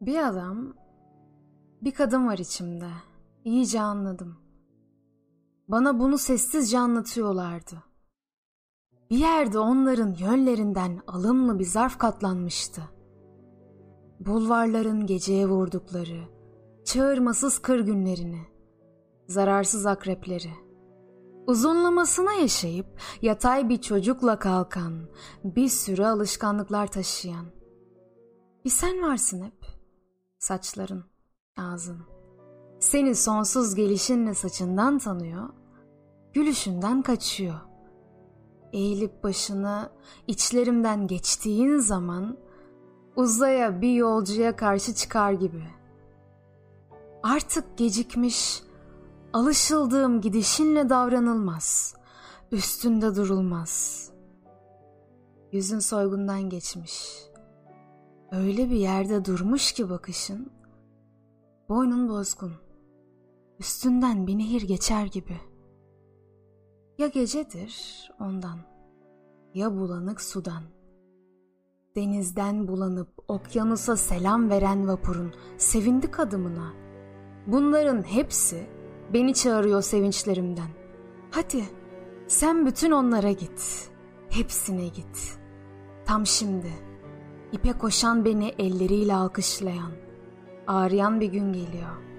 Bir adam, bir kadın var içimde. İyice anladım. Bana bunu sessizce anlatıyorlardı. Bir yerde onların yönlerinden alımlı bir zarf katlanmıştı. Bulvarların geceye vurdukları, çağırmasız kır günlerini, zararsız akrepleri, uzunlamasına yaşayıp yatay bir çocukla kalkan, bir sürü alışkanlıklar taşıyan. Bir sen varsın hep, saçların, ağzın. Seni sonsuz gelişinle saçından tanıyor, gülüşünden kaçıyor. Eğilip başını içlerimden geçtiğin zaman uzaya bir yolcuya karşı çıkar gibi. Artık gecikmiş, alışıldığım gidişinle davranılmaz, üstünde durulmaz. Yüzün soygundan geçmiş. Öyle bir yerde durmuş ki bakışın, boynun bozgun, üstünden bir nehir geçer gibi. Ya gecedir ondan, ya bulanık sudan. Denizden bulanıp okyanusa selam veren vapurun sevindik adımına. Bunların hepsi beni çağırıyor sevinçlerimden. Hadi sen bütün onlara git. Hepsine git. Tam şimdi ipe koşan beni elleriyle alkışlayan, ağrıyan bir gün geliyor.''